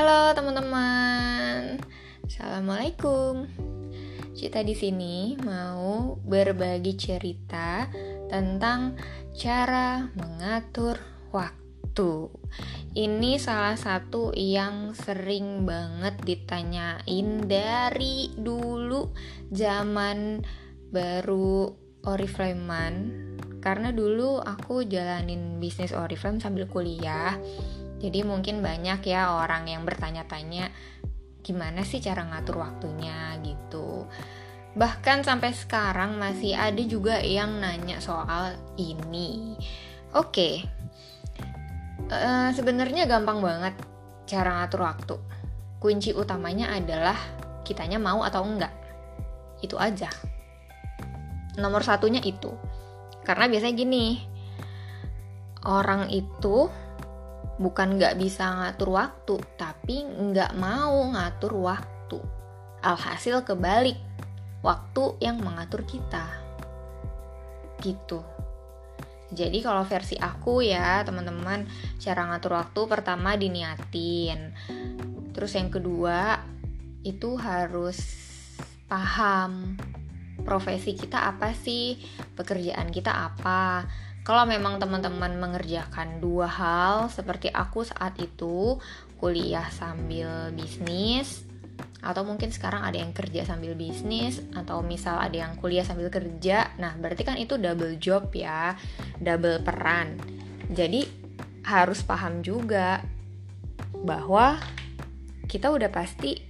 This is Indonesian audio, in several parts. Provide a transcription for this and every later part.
Halo teman-teman, assalamualaikum. Cita di sini mau berbagi cerita tentang cara mengatur waktu. Ini salah satu yang sering banget ditanyain dari dulu zaman baru Oriflame karena dulu aku jalanin bisnis Oriflame sambil kuliah jadi mungkin banyak ya orang yang bertanya-tanya gimana sih cara ngatur waktunya? gitu. Bahkan sampai sekarang masih ada juga yang nanya soal ini. Oke. Okay. uh, eh, sebenarnya gampang banget cara ngatur waktu. Kunci utamanya adalah kitanya mau atau enggak. Itu aja. Nomor satunya itu. Karena biasanya gini orang itu bukan nggak bisa ngatur waktu tapi nggak mau ngatur waktu. Alhasil kebalik waktu yang mengatur kita. Gitu. Jadi kalau versi aku ya teman-teman cara ngatur waktu pertama diniatin. Terus yang kedua itu harus paham profesi kita apa sih, pekerjaan kita apa. Kalau memang teman-teman mengerjakan dua hal seperti aku saat itu kuliah sambil bisnis atau mungkin sekarang ada yang kerja sambil bisnis atau misal ada yang kuliah sambil kerja. Nah, berarti kan itu double job ya, double peran. Jadi harus paham juga bahwa kita udah pasti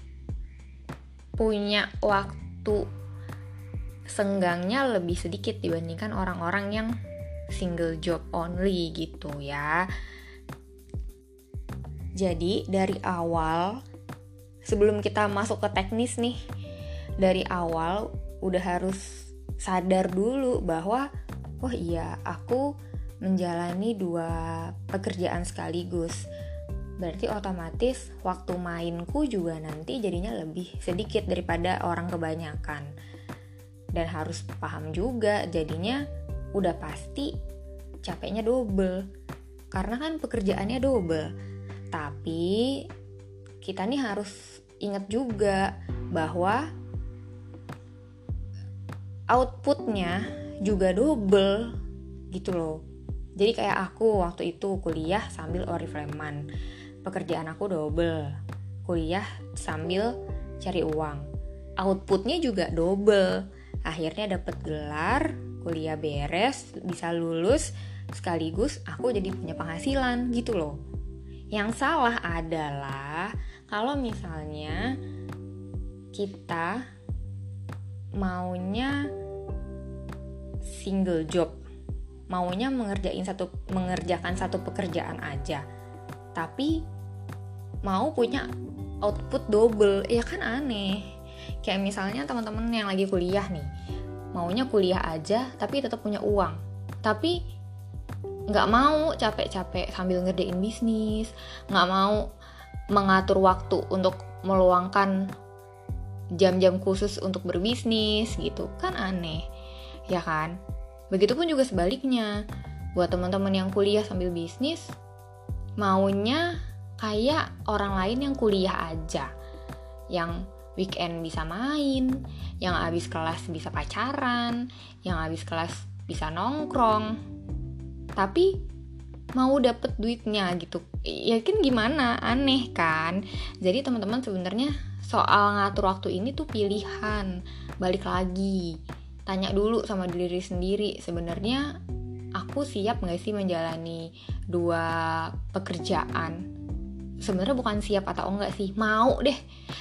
punya waktu senggangnya lebih sedikit dibandingkan orang-orang yang single job only gitu ya. Jadi dari awal sebelum kita masuk ke teknis nih, dari awal udah harus sadar dulu bahwa oh iya aku menjalani dua pekerjaan sekaligus. Berarti otomatis waktu mainku juga nanti jadinya lebih sedikit daripada orang kebanyakan dan harus paham juga jadinya udah pasti capeknya double. Karena kan pekerjaannya double. Tapi kita nih harus ingat juga bahwa outputnya juga double gitu loh. Jadi kayak aku waktu itu kuliah sambil orifleman pekerjaan aku double. Kuliah sambil cari uang. Outputnya juga double. Akhirnya dapat gelar kuliah beres bisa lulus sekaligus aku jadi punya penghasilan gitu loh. Yang salah adalah kalau misalnya kita maunya single job maunya mengerjain satu mengerjakan satu pekerjaan aja tapi mau punya output double ya kan aneh. Kayak misalnya teman-teman yang lagi kuliah nih maunya kuliah aja tapi tetap punya uang. Tapi nggak mau capek-capek sambil ngerjain bisnis nggak mau mengatur waktu untuk meluangkan jam-jam khusus untuk berbisnis gitu. Kan aneh ya kan? Begitupun juga sebaliknya buat teman-teman yang kuliah sambil bisnis maunya kayak orang lain yang kuliah aja yang weekend bisa main, yang habis kelas bisa pacaran, yang habis kelas bisa nongkrong. Tapi mau dapet duitnya gitu. Yakin gimana? Aneh kan? Jadi teman-teman sebenarnya soal ngatur waktu ini tuh pilihan. Balik lagi. Tanya dulu sama diri sendiri sebenarnya aku siap gak sih menjalani dua pekerjaan sebenarnya bukan siap atau enggak sih. Mau deh.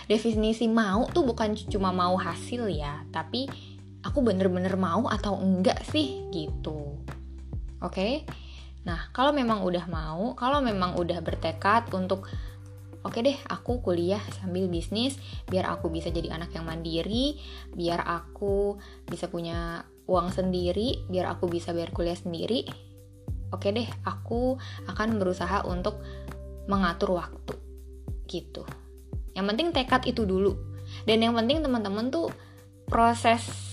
Definisi mau tuh bukan cuma mau hasil ya tapi aku bener-bener mau atau enggak sih gitu. Oke? Okay? nah kalau memang udah mau kalau memang udah bertekad untuk oke deh aku kuliah sambil bisnis biar aku bisa jadi anak yang mandiri biar aku bisa punya uang sendiri biar aku bisa bayar kuliah sendiri oke deh aku akan berusaha untuk mengatur waktu gitu. Yang penting tekad itu dulu. Dan yang penting teman-teman tuh proses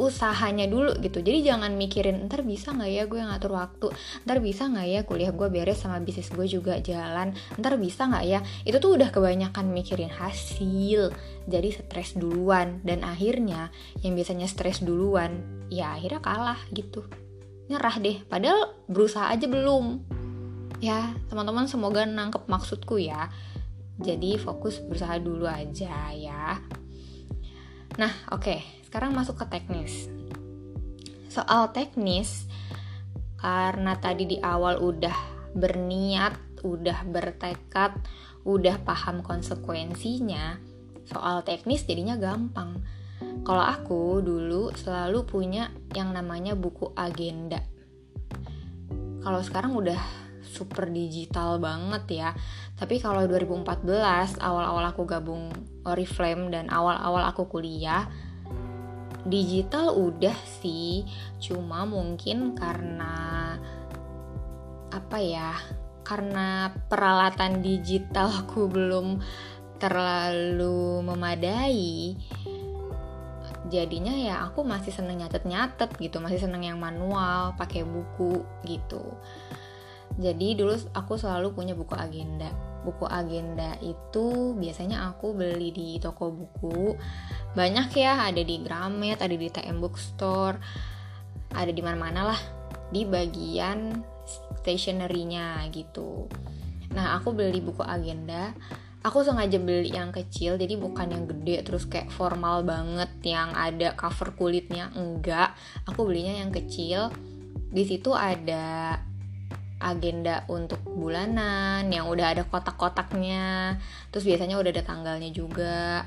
usahanya dulu gitu. Jadi jangan mikirin ntar bisa nggak ya gue ngatur waktu? Ntar bisa nggak ya kuliah gue beres sama bisnis gue juga jalan? Ntar bisa nggak ya? Itu tuh udah kebanyakan mikirin hasil. Jadi stres duluan. Dan akhirnya yang biasanya stres duluan ya akhirnya kalah gitu. Nyerah deh. Padahal berusaha aja belum ya teman-teman semoga nangkep maksudku ya jadi fokus berusaha dulu aja ya nah oke okay sekarang masuk ke teknis. Soal teknis, karena tadi di awal udah berniat, udah bertekad, udah paham konsekuensinya, soal teknis jadinya gampang. Kalau aku dulu selalu punya yang namanya buku agenda. Kalau sekarang udah super digital banget ya. Tapi kalau 2014 awal-awal aku gabung Oriflame dan awal-awal aku kuliah, digital udah sih cuma mungkin karena apa ya karena peralatan digital aku belum terlalu memadai jadinya ya aku masih seneng nyatet-nyatet gitu masih seneng yang manual pakai buku gitu jadi dulu aku selalu punya buku agenda. Buku agenda itu biasanya aku beli di toko buku. Banyak ya ada di Gramet ada di TM Bookstore ada di mana-mana lah di bagian stationery-nya gitu. Nah aku beli buku agenda. Aku sengaja beli yang kecil jadi bukan yang gede terus kayak formal banget yang ada cover kulitnya. Enggak aku belinya yang kecil. Di situ ada agenda untuk bulanan yang udah ada kotak-kotaknya. Terus biasanya udah ada tanggalnya juga.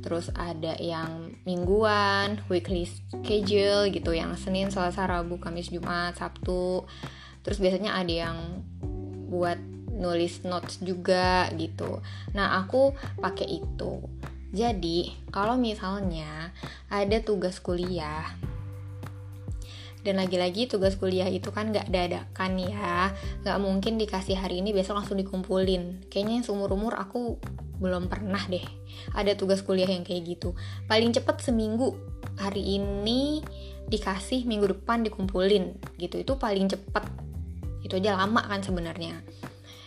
Terus ada yang mingguan weekly schedule gitu yang Senin Selasa Rabu Kamis Jumat Sabtu. Terus biasanya ada yang buat nulis notes juga gitu. Nah aku pakai itu. Jadi kalau misalnya ada tugas kuliah dan lagi-lagi tugas kuliah itu kan gak dadakan ya. Gak mungkin dikasih hari ini besok langsung dikumpulin. Kayaknya seumur-umur aku belum pernah deh ada tugas kuliah yang kayak gitu. Paling cepet seminggu hari ini dikasih minggu depan dikumpulin gitu. Itu paling cepet. Itu aja lama kan sebenarnya.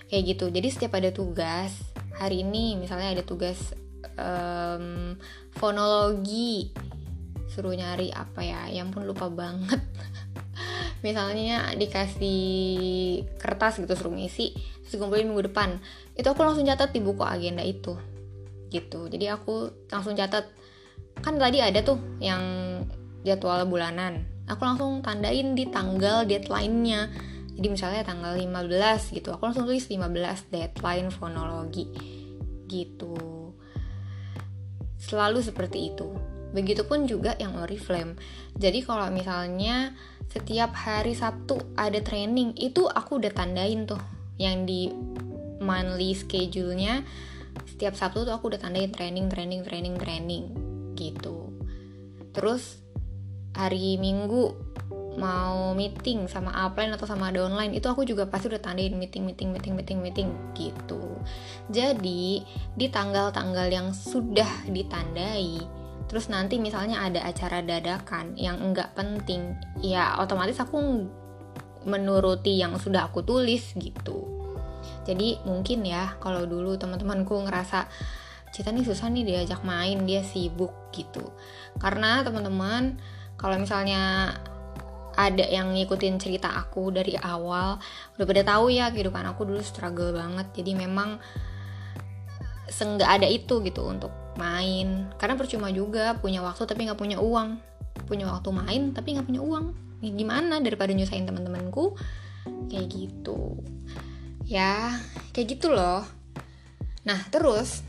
Kayak gitu. Jadi setiap ada tugas hari ini misalnya ada tugas um, fonologi suruh nyari apa ya yang pun lupa banget. Misalnya dikasih kertas gitu suruh ngisi terus kumpulin minggu depan. Itu aku langsung catat di buku agenda itu gitu. Jadi aku langsung catat. Kan tadi ada tuh yang jadwal bulanan. Aku langsung tandain di tanggal deadline-nya. Jadi misalnya tanggal 15 gitu aku langsung tulis 15 deadline fonologi gitu. Selalu seperti itu Begitupun juga yang Oriflame. Jadi kalau misalnya setiap hari Sabtu ada training, itu aku udah tandain tuh yang di monthly schedule-nya setiap Sabtu tuh aku udah tandain training, training, training, training gitu. Terus hari Minggu mau meeting sama upline atau sama downline itu aku juga pasti udah tandain meeting meeting meeting meeting meeting gitu jadi di tanggal-tanggal yang sudah ditandai terus nanti misalnya ada acara dadakan yang enggak penting ya otomatis aku menuruti yang sudah aku tulis gitu. Jadi mungkin ya kalau dulu teman-temanku ngerasa Cita nih susah nih diajak main dia sibuk gitu. Karena teman-teman kalau misalnya ada yang ngikutin cerita aku dari awal udah pada tahu ya kehidupan aku dulu struggle banget. Jadi memang seenggak ada itu gitu untuk main. Karena percuma juga punya waktu tapi nggak punya uang. Punya waktu main tapi nggak punya uang. Ya, gimana daripada nyusahin teman-temanku kayak gitu. Ya kayak gitu loh. Nah terus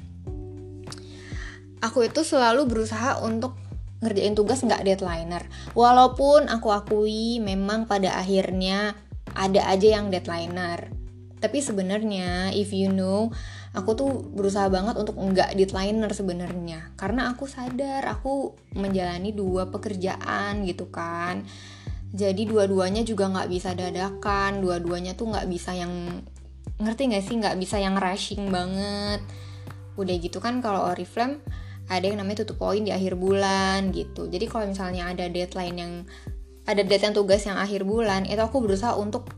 aku itu selalu berusaha untuk ngerjain tugas nggak deadlineer. Walaupun aku akui memang pada akhirnya ada aja yang deadlineer. Tapi sebenarnya if you know aku tuh berusaha banget untuk enggak deadlineer sebenarnya. Karena aku sadar aku menjalani dua pekerjaan gitu kan. Jadi dua-duanya juga nggak bisa dadakan dua-duanya tuh nggak bisa yang ngerti nggak sih? Nggak bisa yang rushing banget. Udah gitu kan kalau oriflame ada yang namanya tutup poin di akhir bulan gitu. Jadi kalau misalnya ada deadline yang ada deadline tugas yang akhir bulan itu aku berusaha untuk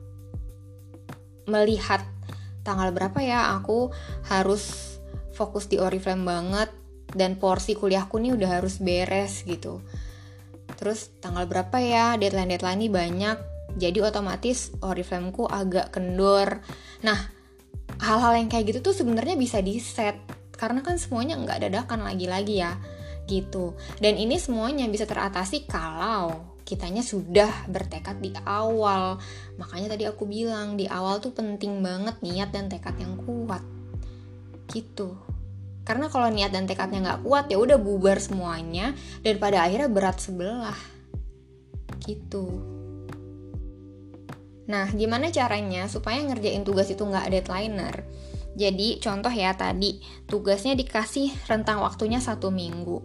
melihat tanggal berapa ya aku harus fokus di Oriflame banget dan porsi kuliahku nih udah harus beres gitu. Terus tanggal berapa ya deadline-deadline ini banyak jadi otomatis Oriflameku agak kendor. Nah hal-hal yang kayak gitu tuh sebenarnya bisa di set karena kan semuanya nggak dadakan lagi-lagi ya gitu. Dan ini semuanya bisa teratasi kalau kitanya sudah bertekad di awal. Makanya tadi aku bilang di awal tuh penting banget niat dan tekad yang kuat. Gitu. Karena kalau niat dan tekadnya nggak kuat ya udah bubar semuanya dan pada akhirnya berat sebelah. Gitu. Nah gimana caranya supaya ngerjain tugas itu nggak deadlineer? Jadi contoh ya tadi tugasnya dikasih rentang waktunya satu minggu.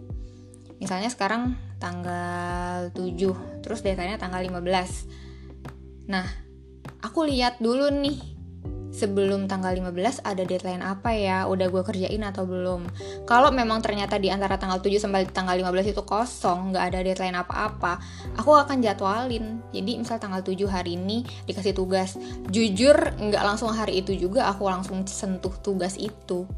Misalnya sekarang tanggal 7, terus deadline tanggal 15. Nah, aku lihat dulu nih sebelum tanggal 15 ada deadline apa ya? Udah gue kerjain atau belum? Kalau memang ternyata di antara tanggal 7 sampai tanggal 15 itu kosong nggak ada deadline apa-apa aku akan jadwalin. Jadi misal tanggal 7 hari ini dikasih tugas jujur nggak langsung hari itu juga aku langsung sentuh tugas itu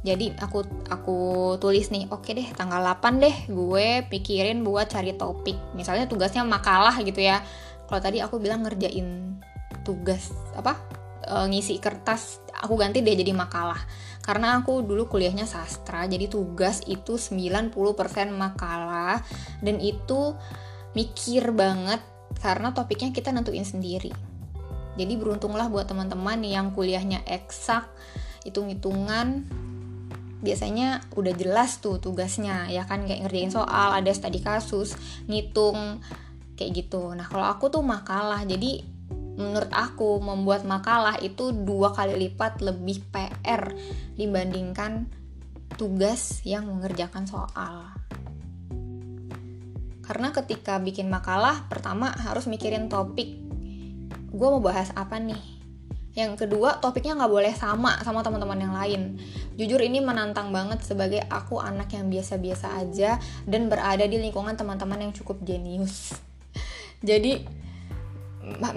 jadi aku aku tulis nih oke deh tanggal 8 deh gue pikirin buat cari topik. Misalnya tugasnya makalah gitu ya. Kalau tadi aku bilang ngerjain tugas apa uh, ngisi kertas aku ganti deh jadi makalah. Karena aku dulu kuliahnya sastra jadi tugas itu 90% makalah dan itu mikir banget karena topiknya kita nentuin sendiri. Jadi beruntunglah buat teman-teman yang kuliahnya eksak hitung-hitungan biasanya udah jelas tuh tugasnya ya kan kayak ngerjain soal ada studi kasus ngitung kayak gitu nah kalau aku tuh makalah jadi menurut aku membuat makalah itu dua kali lipat lebih PR dibandingkan tugas yang mengerjakan soal. Karena ketika bikin makalah, pertama harus mikirin topik. Gue mau bahas apa nih? Yang kedua, topiknya nggak boleh sama sama teman-teman yang lain. Jujur ini menantang banget sebagai aku anak yang biasa-biasa aja dan berada di lingkungan teman-teman yang cukup jenius. Jadi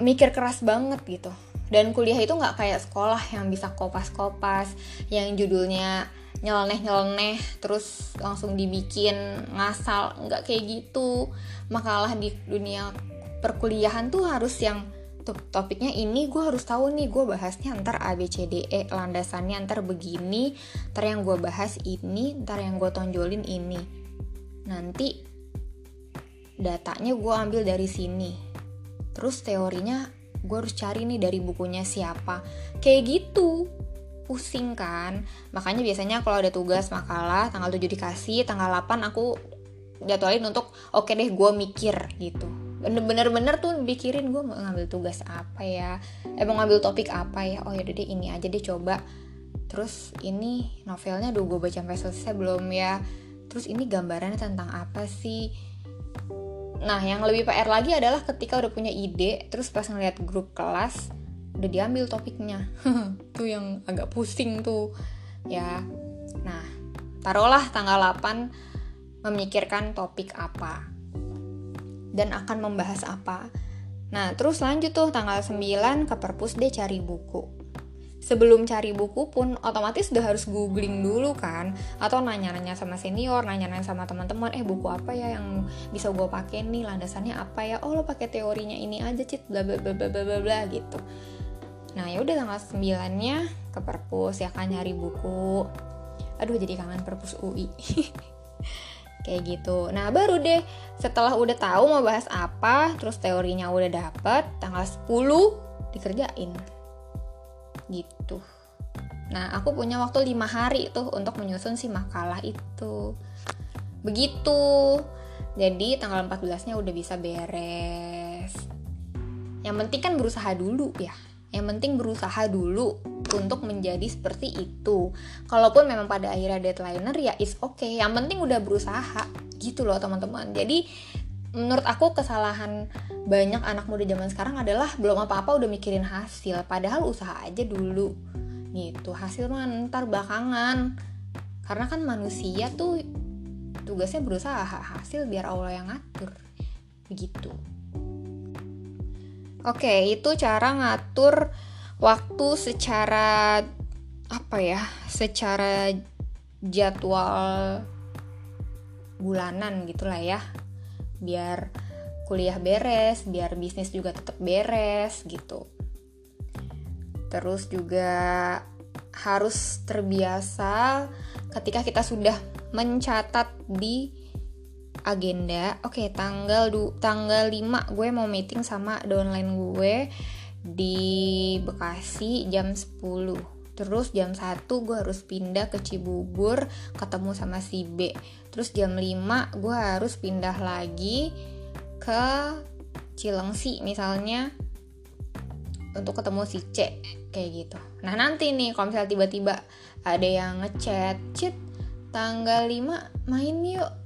mikir keras banget gitu dan kuliah itu nggak kayak sekolah yang bisa kopas-kopas yang judulnya nyeleneh-nyeleneh terus langsung dibikin ngasal nggak kayak gitu makalah di dunia perkuliahan tuh harus yang topiknya ini gue harus tahu nih gue bahasnya ntar A B C D E landasannya ntar begini ntar yang gue bahas ini ntar yang gue tonjolin ini. Nanti datanya gue ambil dari sini. Terus teorinya gue harus cari nih dari bukunya siapa. Kayak gitu. Pusing kan? Makanya biasanya kalau ada tugas makalah tanggal 7 dikasih tanggal 8 aku jadwalin untuk oke okay deh gue mikir gitu bener-bener tuh pikirin gue mau ngambil tugas apa ya eh mau ngambil topik apa ya oh yaudah deh ini aja deh coba terus ini novelnya udah gue baca sampai selesai belum ya terus ini gambarannya tentang apa sih Nah, yang lebih PR lagi adalah ketika udah punya ide, terus pas ngeliat grup kelas, udah diambil topiknya. tuh yang agak pusing tuh. Ya. Nah, taruhlah tanggal 8 memikirkan topik apa. Dan akan membahas apa. Nah, terus lanjut tuh tanggal 9 ke perpus deh cari buku. Sebelum cari buku pun otomatis udah harus googling dulu kan atau nanya-nanya sama senior nanya-nanya sama teman-teman eh buku apa ya yang bisa gue pakai nih? Landasannya apa ya? Oh lo pakai teorinya ini aja cit. Bla bla bla bla bla bla gitu. Nah ya udah tanggal 9 nya ke perpus ya kan nyari buku. Aduh jadi kangen perpus UI kayak gitu. Nah baru deh setelah udah tahu mau bahas apa terus teorinya udah dapet tanggal 10 dikerjain. Gitu. Nah aku punya waktu lima hari tuh untuk menyusun si makalah itu. Begitu. Jadi tanggal 14 nya udah bisa beres. Yang penting kan berusaha dulu ya yang penting berusaha dulu untuk menjadi seperti itu. Kalaupun memang pada akhirnya deadlineer ya is okay. yang penting udah berusaha. Gitu loh teman-teman. Jadi menurut aku kesalahan banyak anak muda zaman sekarang adalah belum apa-apa udah mikirin hasil. Padahal usaha aja dulu. Gitu. Hasil mah ntar belakangan. Karena kan manusia tuh tugasnya berusaha. Hasil biar Allah yang ngatur. Begitu oke itu cara ngatur waktu secara apa ya secara jadwal bulanan gitulah ya. Biar kuliah beres biar bisnis juga tetap beres gitu. Terus juga harus terbiasa ketika kita sudah mencatat di agenda. Oke okay, tanggal du tanggal 5 gue mau meeting sama downline gue di Bekasi jam 10 terus jam 1 gue harus pindah ke Cibubur ketemu sama si B. Terus jam 5 gue harus pindah lagi ke Cilengsi misalnya untuk ketemu si C kayak gitu. Nah nanti nih kalau misalnya tiba-tiba ada yang ngechat cit tanggal 5 main yuk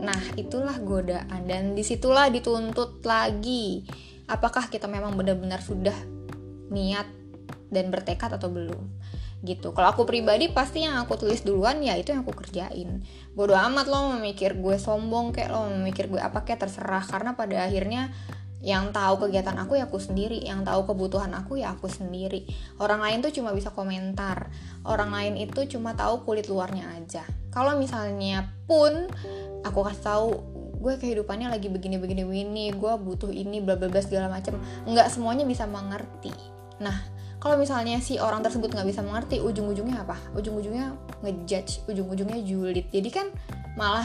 nah itulah godaan dan di situlah dituntut lagi. Apakah kita memang benar-benar sudah niat dan bertekad atau belum? Gitu. Kalau aku pribadi pasti yang aku tulis duluan ya itu yang aku kerjain. Bodo amat lo memikir gue sombong kayak lo memikir gue apa kayak terserah. Karena pada akhirnya yang tahu kegiatan aku ya aku sendiri yang tahu kebutuhan aku ya aku sendiri. Orang lain tuh cuma bisa komentar orang lain itu cuma tahu kulit luarnya aja. Kalau misalnya pun aku kasih tahu gue kehidupannya lagi begini begini begini gue butuh ini bla bla bla segala macam nggak semuanya bisa mengerti. Nah kalau misalnya si orang tersebut nggak bisa mengerti ujung-ujungnya apa? Ujung-ujungnya ngejudge ujung-ujungnya julid. Jadi kan malah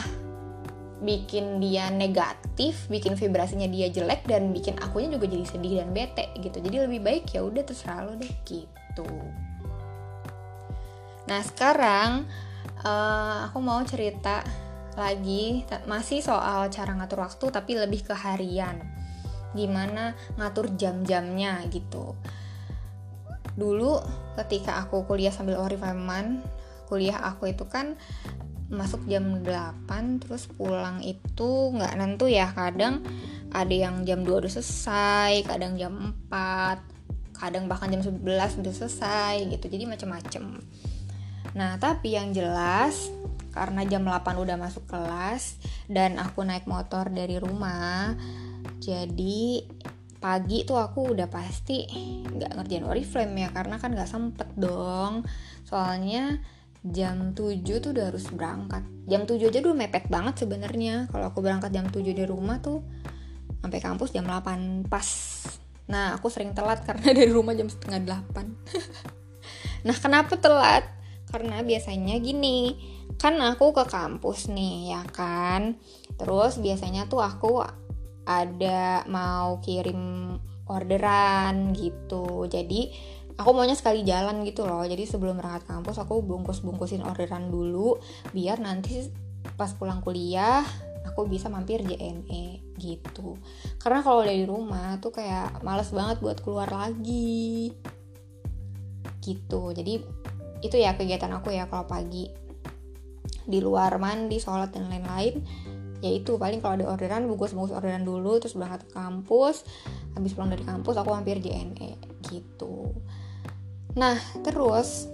bikin dia negatif, bikin vibrasinya dia jelek dan bikin akunya juga jadi sedih dan bete gitu. Jadi lebih baik ya udah terserah lo deh gitu. Nah sekarang uh, aku mau cerita lagi masih soal cara ngatur waktu tapi lebih ke harian. Gimana ngatur jam-jamnya gitu. Dulu ketika aku kuliah sambil orifaman, kuliah aku itu kan masuk jam 8 terus pulang itu nggak nentu ya kadang ada yang jam 2 udah selesai kadang jam 4 kadang bahkan jam 11 udah selesai gitu. Jadi macem-macem. Nah tapi yang jelas karena jam 8 udah masuk kelas dan aku naik motor dari rumah jadi pagi tuh aku udah pasti nggak ngerjain oriflame ya karena kan nggak sempet dong. Soalnya jam 7 tuh udah harus berangkat. Jam 7 aja udah mepet banget sebenarnya. Kalau aku berangkat jam 7 dari rumah tuh sampai kampus jam 8 pas. Nah aku sering telat karena dari rumah jam setengah 8 nah kenapa telat? Karena biasanya gini kan aku ke kampus nih ya kan? Terus biasanya tuh aku ada mau kirim orderan gitu. Jadi aku maunya sekali jalan gitu loh. Jadi sebelum berangkat kampus aku bungkus bungkusin orderan dulu biar nanti pas pulang kuliah aku bisa mampir JNE gitu. Karena kalau dari rumah tuh kayak males banget buat keluar lagi. Gitu. Jadi itu ya kegiatan aku ya kalau pagi. Di luar mandi sholat dan lain-lain. Ya itu paling kalau ada orderan bungkus bungkus orderan dulu terus berangkat ke kampus. Habis pulang dari kampus aku mampir JNE gitu Nah, terus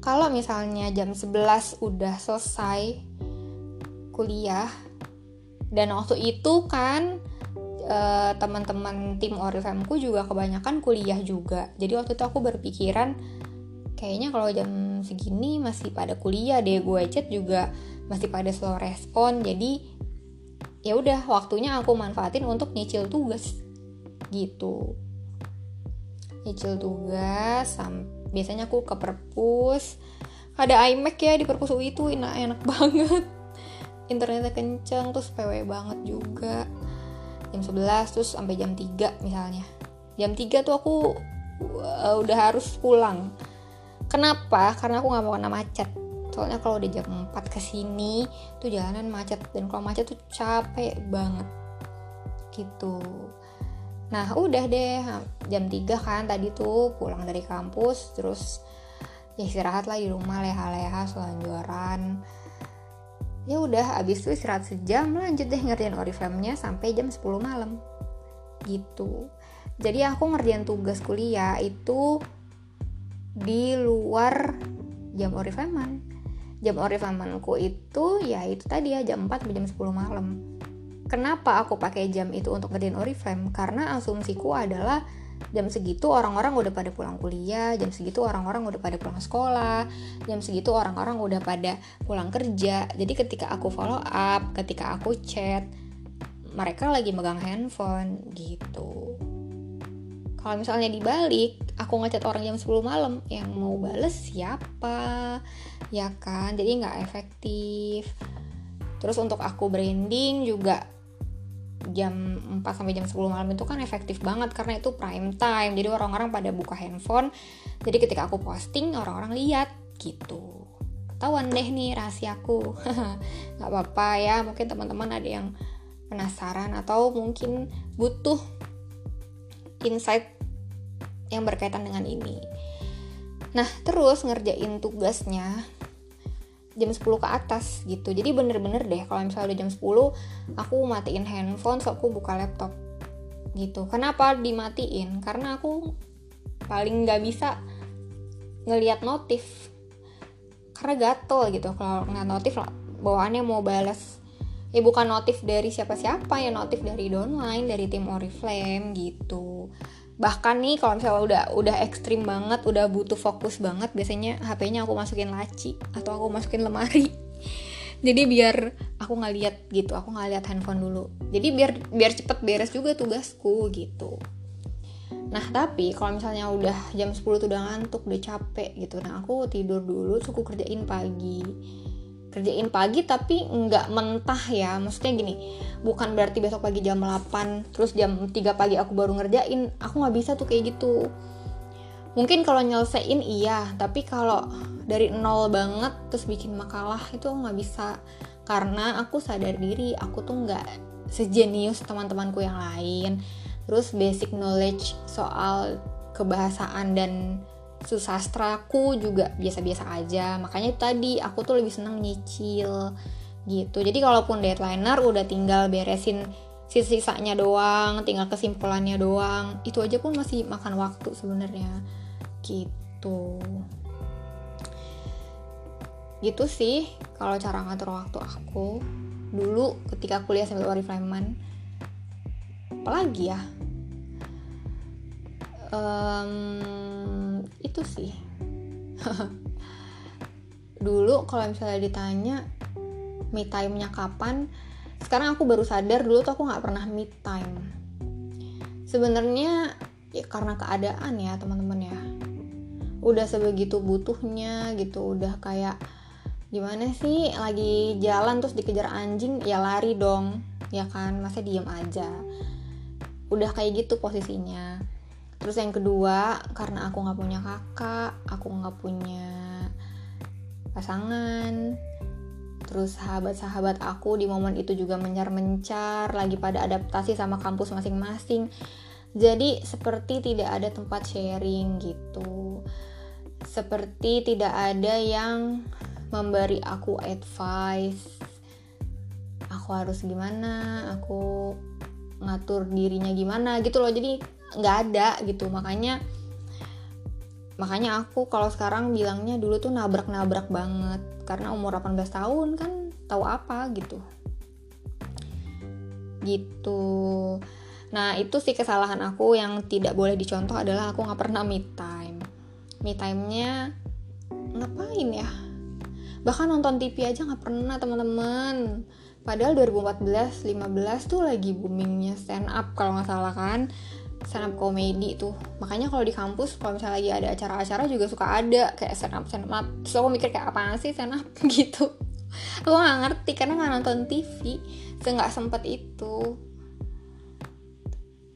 kalau misalnya jam 11 udah selesai kuliah dan waktu itu kan uh, teman-teman tim Orifemku juga kebanyakan kuliah juga. Jadi waktu itu aku berpikiran kayaknya kalau jam segini masih pada kuliah deh gue chat juga masih pada slow respon. Jadi ya udah waktunya aku manfaatin untuk nyicil tugas gitu nyicil tugas biasanya aku ke perpus. Ada iMac ya di perpus UI itu enak enak banget. Internetnya kenceng terus PW banget juga. Jam 11 terus sampai jam 3 misalnya. Jam 3 tuh aku uh, udah harus pulang. Kenapa? Karena aku nggak mau kena macet. Soalnya kalau udah jam 4 ke sini tuh jalanan macet. Dan kalau macet tuh capek banget. Gitu Nah udah deh jam 3 kan tadi tuh pulang dari kampus terus ya istirahat lah di rumah leha-leha selanjuran ya udah abis itu istirahat sejam lanjut deh ngerjain oriflame-nya sampai jam 10 malam. Gitu. Jadi aku ngerjain tugas kuliah itu di luar jam oriflame jam oriflameku itu ya itu tadi ya jam 4 sampai jam 10 malam kenapa aku pakai jam itu untuk ngerjain oriflame karena asumsiku adalah jam segitu orang-orang udah pada pulang kuliah, jam segitu orang-orang udah pada pulang sekolah, jam segitu orang-orang udah pada pulang kerja. Jadi ketika aku follow up, ketika aku chat, mereka lagi megang handphone gitu. Kalau misalnya dibalik, aku ngechat orang jam 10 malam, yang mau bales siapa? Ya kan, jadi nggak efektif. Terus untuk aku branding juga jam 4 sampai jam 10 malam itu kan efektif banget karena itu prime time. Jadi orang-orang pada buka handphone. Jadi ketika aku posting orang-orang lihat gitu. Ketahuan deh nih rahasiaku. nggak apa-apa ya, mungkin teman-teman ada yang penasaran atau mungkin butuh insight yang berkaitan dengan ini. Nah, terus ngerjain tugasnya jam 10 ke atas gitu. Jadi bener-bener deh kalau misalnya udah jam 10 aku matiin handphone so aku buka laptop gitu. Kenapa dimatiin? Karena aku paling nggak bisa ngelihat notif. Karena gatel gitu kalau ngeliat notif bawaannya mau balas ya bukan notif dari siapa-siapa ya notif dari downline dari tim Oriflame gitu bahkan nih kalau misalnya udah udah ekstrim banget udah butuh fokus banget biasanya HP-nya aku masukin laci atau aku masukin lemari. Jadi biar aku nggak lihat gitu aku nggak lihat handphone dulu. Jadi biar biar cepet beres juga tugasku gitu. Nah tapi kalau misalnya udah jam 10 tuh udah ngantuk udah capek gitu nah aku tidur dulu suku kerjain pagi kerjain pagi tapi nggak mentah ya. Maksudnya gini bukan berarti besok pagi jam 8 terus jam 3 pagi aku baru ngerjain aku nggak bisa tuh kayak gitu. Mungkin kalau nyelesain iya tapi kalau dari nol banget terus bikin makalah itu nggak bisa. Karena aku sadar diri aku tuh nggak sejenius teman-temanku yang lain. Terus basic knowledge soal kebahasaan dan susastraku juga biasa-biasa aja. Makanya tadi aku tuh lebih senang nyicil gitu. Jadi kalaupun deadlineer udah tinggal beresin sisa-sisanya doang tinggal kesimpulannya doang. Itu aja pun masih makan waktu sebenarnya gitu. Gitu sih kalau cara ngatur waktu aku. Dulu ketika kuliah sambil Oriflameman apalagi ya? Um, itu sih. Dulu kalau misalnya ditanya me time-nya kapan sekarang aku baru sadar dulu tuh aku nggak pernah me time. Sebenarnya ya karena keadaan ya teman-teman ya. Udah sebegitu butuhnya gitu udah kayak gimana sih lagi jalan terus dikejar anjing ya lari dong ya kan? Masa diem aja? Udah kayak gitu posisinya terus yang kedua karena aku nggak punya kakak aku nggak punya pasangan. Terus sahabat-sahabat aku di momen itu juga mencar-mencar lagi pada adaptasi sama kampus masing-masing. Jadi seperti tidak ada tempat sharing gitu. Seperti tidak ada yang memberi aku advice. Aku harus gimana aku ngatur dirinya gimana gitu loh. Jadi nggak ada gitu. Makanya makanya aku kalau sekarang bilangnya dulu tuh nabrak-nabrak banget. Karena umur 18 tahun kan tahu apa gitu. Gitu. Nah itu sih kesalahan aku. Yang tidak boleh dicontoh adalah aku nggak pernah me time. Me time-nya ngapain ya? Bahkan nonton TV aja nggak pernah teman-teman. Padahal 2014 15 tuh lagi boomingnya stand up kalau nggak salah kan stand komedi tuh. Makanya kalau di kampus kalau misalnya lagi ada acara-acara juga suka ada kayak stand up. Stand up aku mikir kayak apaan sih stand gitu? Aku nggak ngerti karena nggak nonton TV nggak sempet itu.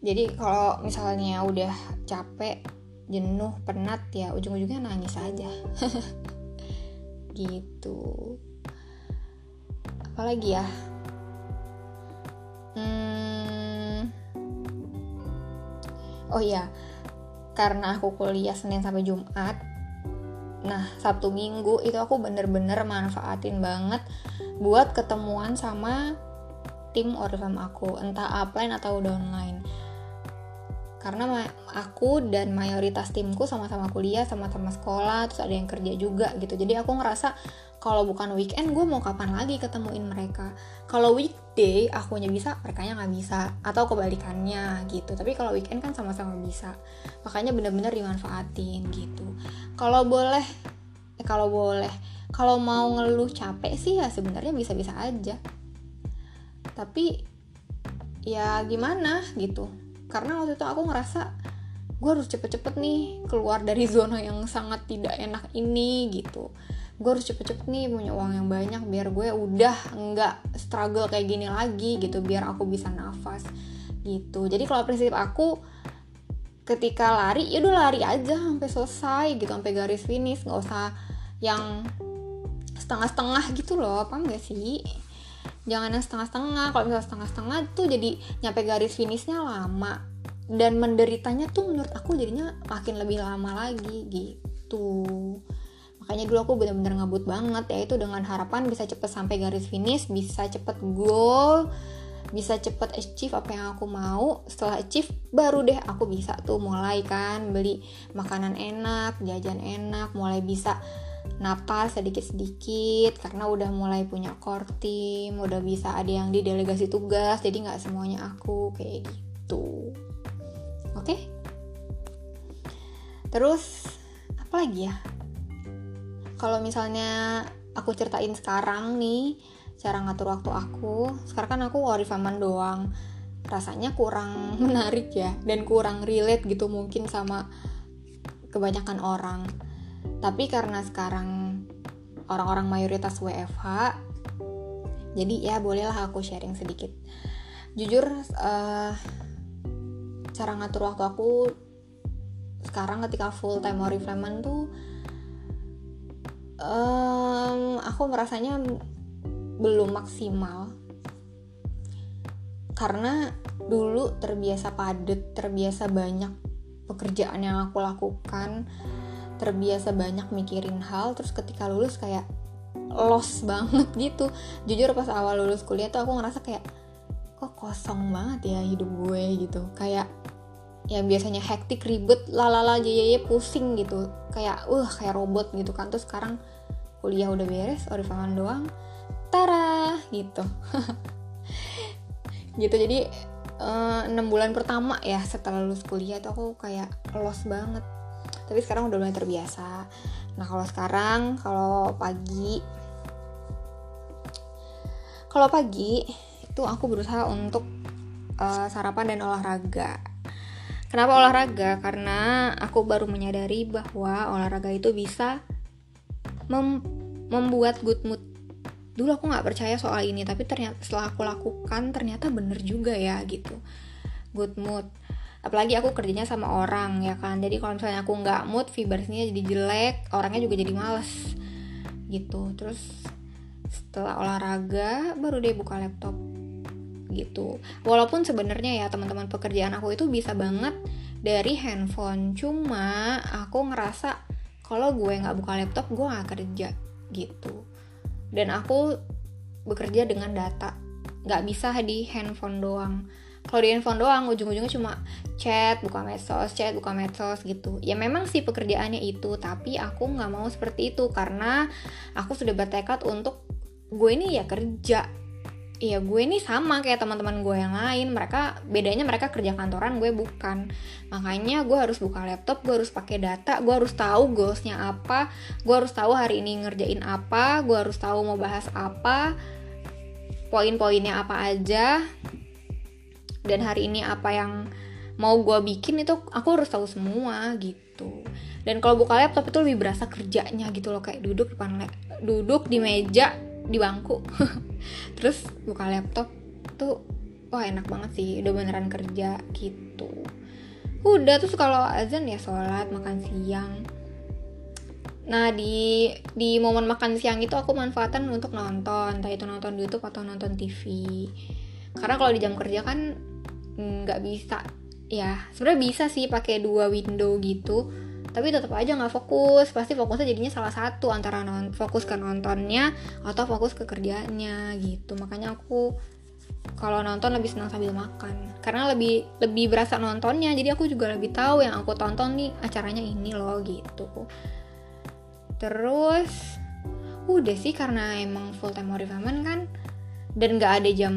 Jadi kalau misalnya udah capek jenuh penat ya ujung-ujungnya nangis aja. Gitu. Apalagi ya oh iya karena aku kuliah Senin sampai Jumat nah Sabtu Minggu itu aku bener-bener manfaatin banget buat ketemuan sama tim Oriflame aku entah upline atau downline. Karena aku dan mayoritas timku sama-sama kuliah sama-sama sekolah terus ada yang kerja juga gitu. Jadi aku ngerasa kalau bukan weekend gue mau kapan lagi ketemuin mereka? Kalau weekday akunya bisa mereka nggak bisa. Atau kebalikannya gitu. Tapi kalau weekend kan sama-sama bisa. Makanya bener-bener dimanfaatin gitu. Kalau boleh eh, kalau boleh kalau mau ngeluh capek sih ya sebenarnya bisa-bisa aja. Tapi ya gimana gitu. Karena waktu itu aku ngerasa gue harus cepet-cepet nih keluar dari zona yang sangat tidak enak ini gitu gue harus cepet-cepet nih punya uang yang banyak biar gue udah nggak struggle kayak gini lagi gitu biar aku bisa nafas gitu. Jadi kalau prinsip aku ketika lari ya udah lari aja sampai selesai gitu sampai garis finish. Nggak usah yang setengah-setengah gitu loh apa enggak sih? Jangan yang setengah-setengah. Kalau misalnya setengah-setengah tuh jadi nyampe garis finishnya lama. Dan menderitanya tuh menurut aku jadinya makin lebih lama lagi gitu makanya dulu aku bener-bener ngebut banget ya itu dengan harapan bisa cepet sampai garis finish bisa cepet goal bisa cepet achieve apa yang aku mau. Setelah achieve baru deh aku bisa tuh mulai kan beli makanan enak jajan enak mulai bisa napas sedikit-sedikit karena udah mulai punya core team udah bisa ada yang di delegasi tugas jadi nggak semuanya aku kayak gitu. Oke? Okay? terus apa lagi ya kalau misalnya aku ceritain sekarang nih cara ngatur waktu aku sekarang kan aku warifaman doang. Rasanya kurang menarik ya dan kurang relate gitu mungkin sama kebanyakan orang. Tapi karena sekarang orang-orang mayoritas WFH jadi ya bolehlah aku sharing sedikit. Jujur uh, cara ngatur waktu aku sekarang ketika full time oriflame tuh um, aku merasanya belum maksimal. Karena dulu terbiasa padat terbiasa banyak pekerjaan yang aku lakukan terbiasa banyak mikirin hal terus ketika lulus kayak lost banget gitu. Jujur pas awal lulus kuliah tuh aku ngerasa kayak kok kosong banget ya hidup gue gitu. Kayak yang biasanya hektik ribet lalala jaya pusing gitu. Kayak uh kayak robot gitu kan. Terus sekarang kuliah udah beres orifangan doang. Tara! Gitu. Gitu jadi eh, enam uh, bulan pertama ya setelah lulus kuliah tuh aku kayak lost banget. Tapi sekarang udah mulai terbiasa. Nah kalau sekarang kalau pagi kalau pagi itu aku berusaha untuk uh, sarapan dan olahraga Kenapa olahraga? Karena aku baru menyadari bahwa olahraga itu bisa mem membuat good mood. Dulu aku nggak percaya soal ini, tapi ternyata setelah aku lakukan ternyata bener juga ya gitu. Good mood. Apalagi aku kerjanya sama orang ya kan. Jadi kalau misalnya aku nggak mood, vibrasinya jadi jelek, orangnya juga jadi males gitu. Terus setelah olahraga baru deh buka laptop gitu. Walaupun sebenarnya ya teman-teman pekerjaan aku itu bisa banget dari handphone. Cuma aku ngerasa kalau gue nggak buka laptop gue nggak kerja gitu. Dan aku bekerja dengan data, nggak bisa di handphone doang. Kalau di handphone doang ujung-ujungnya cuma chat, buka medsos, chat, buka medsos gitu. Ya memang sih pekerjaannya itu, tapi aku nggak mau seperti itu karena aku sudah bertekad untuk gue ini ya kerja Iya gue ini sama kayak teman-teman gue yang lain. Mereka bedanya mereka kerja kantoran gue bukan. Makanya gue harus buka laptop gue harus pakai data gue harus tahu goalsnya apa gue harus tahu hari ini ngerjain apa gue harus tahu mau bahas apa poin-poinnya apa aja. Dan hari ini apa yang mau gue bikin itu aku harus tahu semua gitu. Dan kalau buka laptop itu lebih berasa kerjanya gitu loh kayak duduk depan duduk di meja di bangku. Terus buka laptop tuh wah enak banget sih udah beneran kerja gitu. Udah terus kalau azan ya sholat makan siang. Nah di di momen makan siang itu aku manfaatkan untuk nonton. Entah itu nonton YouTube atau nonton TV karena kalau di jam kerja kan nggak bisa. Ya sebenarnya bisa sih pakai dua window gitu tapi tetap aja nggak fokus. Pasti fokusnya jadinya salah satu antara non fokus ke nontonnya atau fokus ke kerjanya gitu. Makanya aku kalau nonton lebih senang sambil makan. Karena lebih lebih berasa nontonnya. Jadi aku juga lebih tahu yang aku tonton nih acaranya ini loh gitu. Terus udah sih karena emang full time oriflamen kan dan nggak ada jam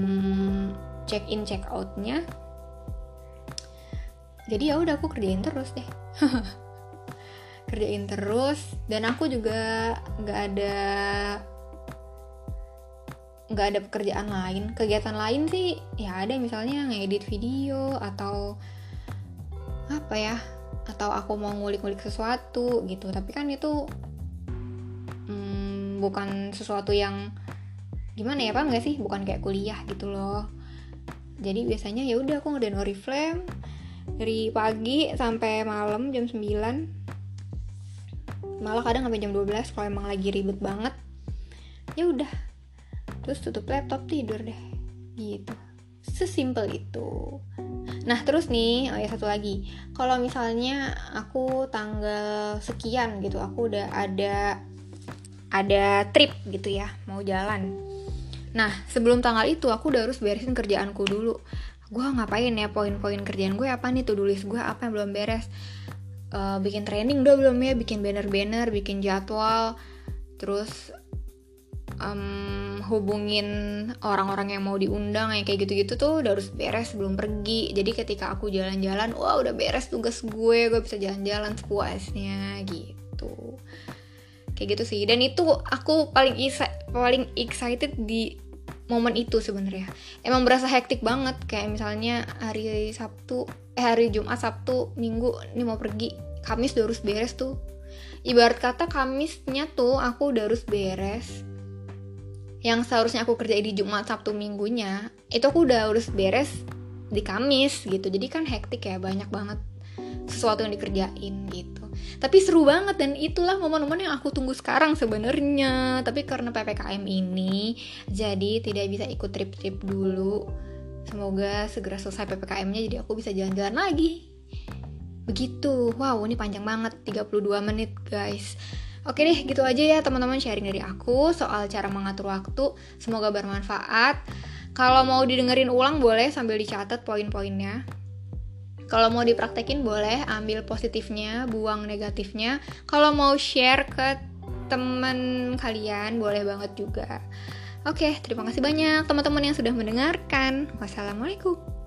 check in check outnya jadi ya udah aku kerjain terus deh kerjain terus. Dan aku juga nggak ada nggak ada pekerjaan lain. Kegiatan lain sih ya ada misalnya ngedit video atau apa ya atau aku mau ngulik-ngulik sesuatu gitu. Tapi kan itu hmm, bukan sesuatu yang gimana ya pak nggak sih? Bukan kayak kuliah gitu loh. Jadi biasanya ya udah aku ngerjain oriflame dari pagi sampai malam jam 9 malah kadang sampai jam 12 kalau emang lagi ribet banget ya udah. Terus tutup laptop tidur deh. Gitu. Sesimpel itu. Nah terus nih oh ya satu lagi. Kalau misalnya aku tanggal sekian gitu aku udah ada ada trip gitu ya mau jalan. Nah sebelum tanggal itu aku udah harus beresin kerjaanku dulu. Gue ngapain ya poin-poin kerjaan gue apa nih tuh tulis gue apa yang belum beres uh, bikin training udah belum ya bikin banner-banner bikin jadwal. Terus um, hubungin orang-orang yang mau diundang yang kayak gitu-gitu tuh udah harus beres sebelum pergi. Jadi ketika aku jalan-jalan wah udah beres tugas gue gue bisa jalan-jalan sepuasnya gitu. Kayak gitu sih. Dan itu aku paling paling excited di momen itu sebenarnya. Emang berasa hektik banget kayak misalnya hari Sabtu eh hari Jumat Sabtu Minggu ini mau pergi. Kamis udah harus beres tuh. Ibarat kata Kamisnya tuh aku udah harus beres. Yang seharusnya aku kerjain di Jumat Sabtu Minggunya itu aku udah harus beres di Kamis gitu. Jadi kan hektik ya banyak banget sesuatu yang dikerjain gitu tapi seru banget dan itulah momen-momen yang aku tunggu sekarang sebenarnya tapi karena ppkm ini jadi tidak bisa ikut trip-trip dulu semoga segera selesai ppkm-nya jadi aku bisa jalan-jalan lagi begitu wow ini panjang banget 32 menit guys Oke deh, gitu aja ya teman-teman sharing dari aku soal cara mengatur waktu. Semoga bermanfaat. Kalau mau didengerin ulang boleh sambil dicatat poin-poinnya. Kalau mau dipraktekin boleh ambil positifnya, buang negatifnya. Kalau mau share ke teman kalian boleh banget juga. Oke, terima kasih banyak teman-teman yang sudah mendengarkan. Wassalamualaikum.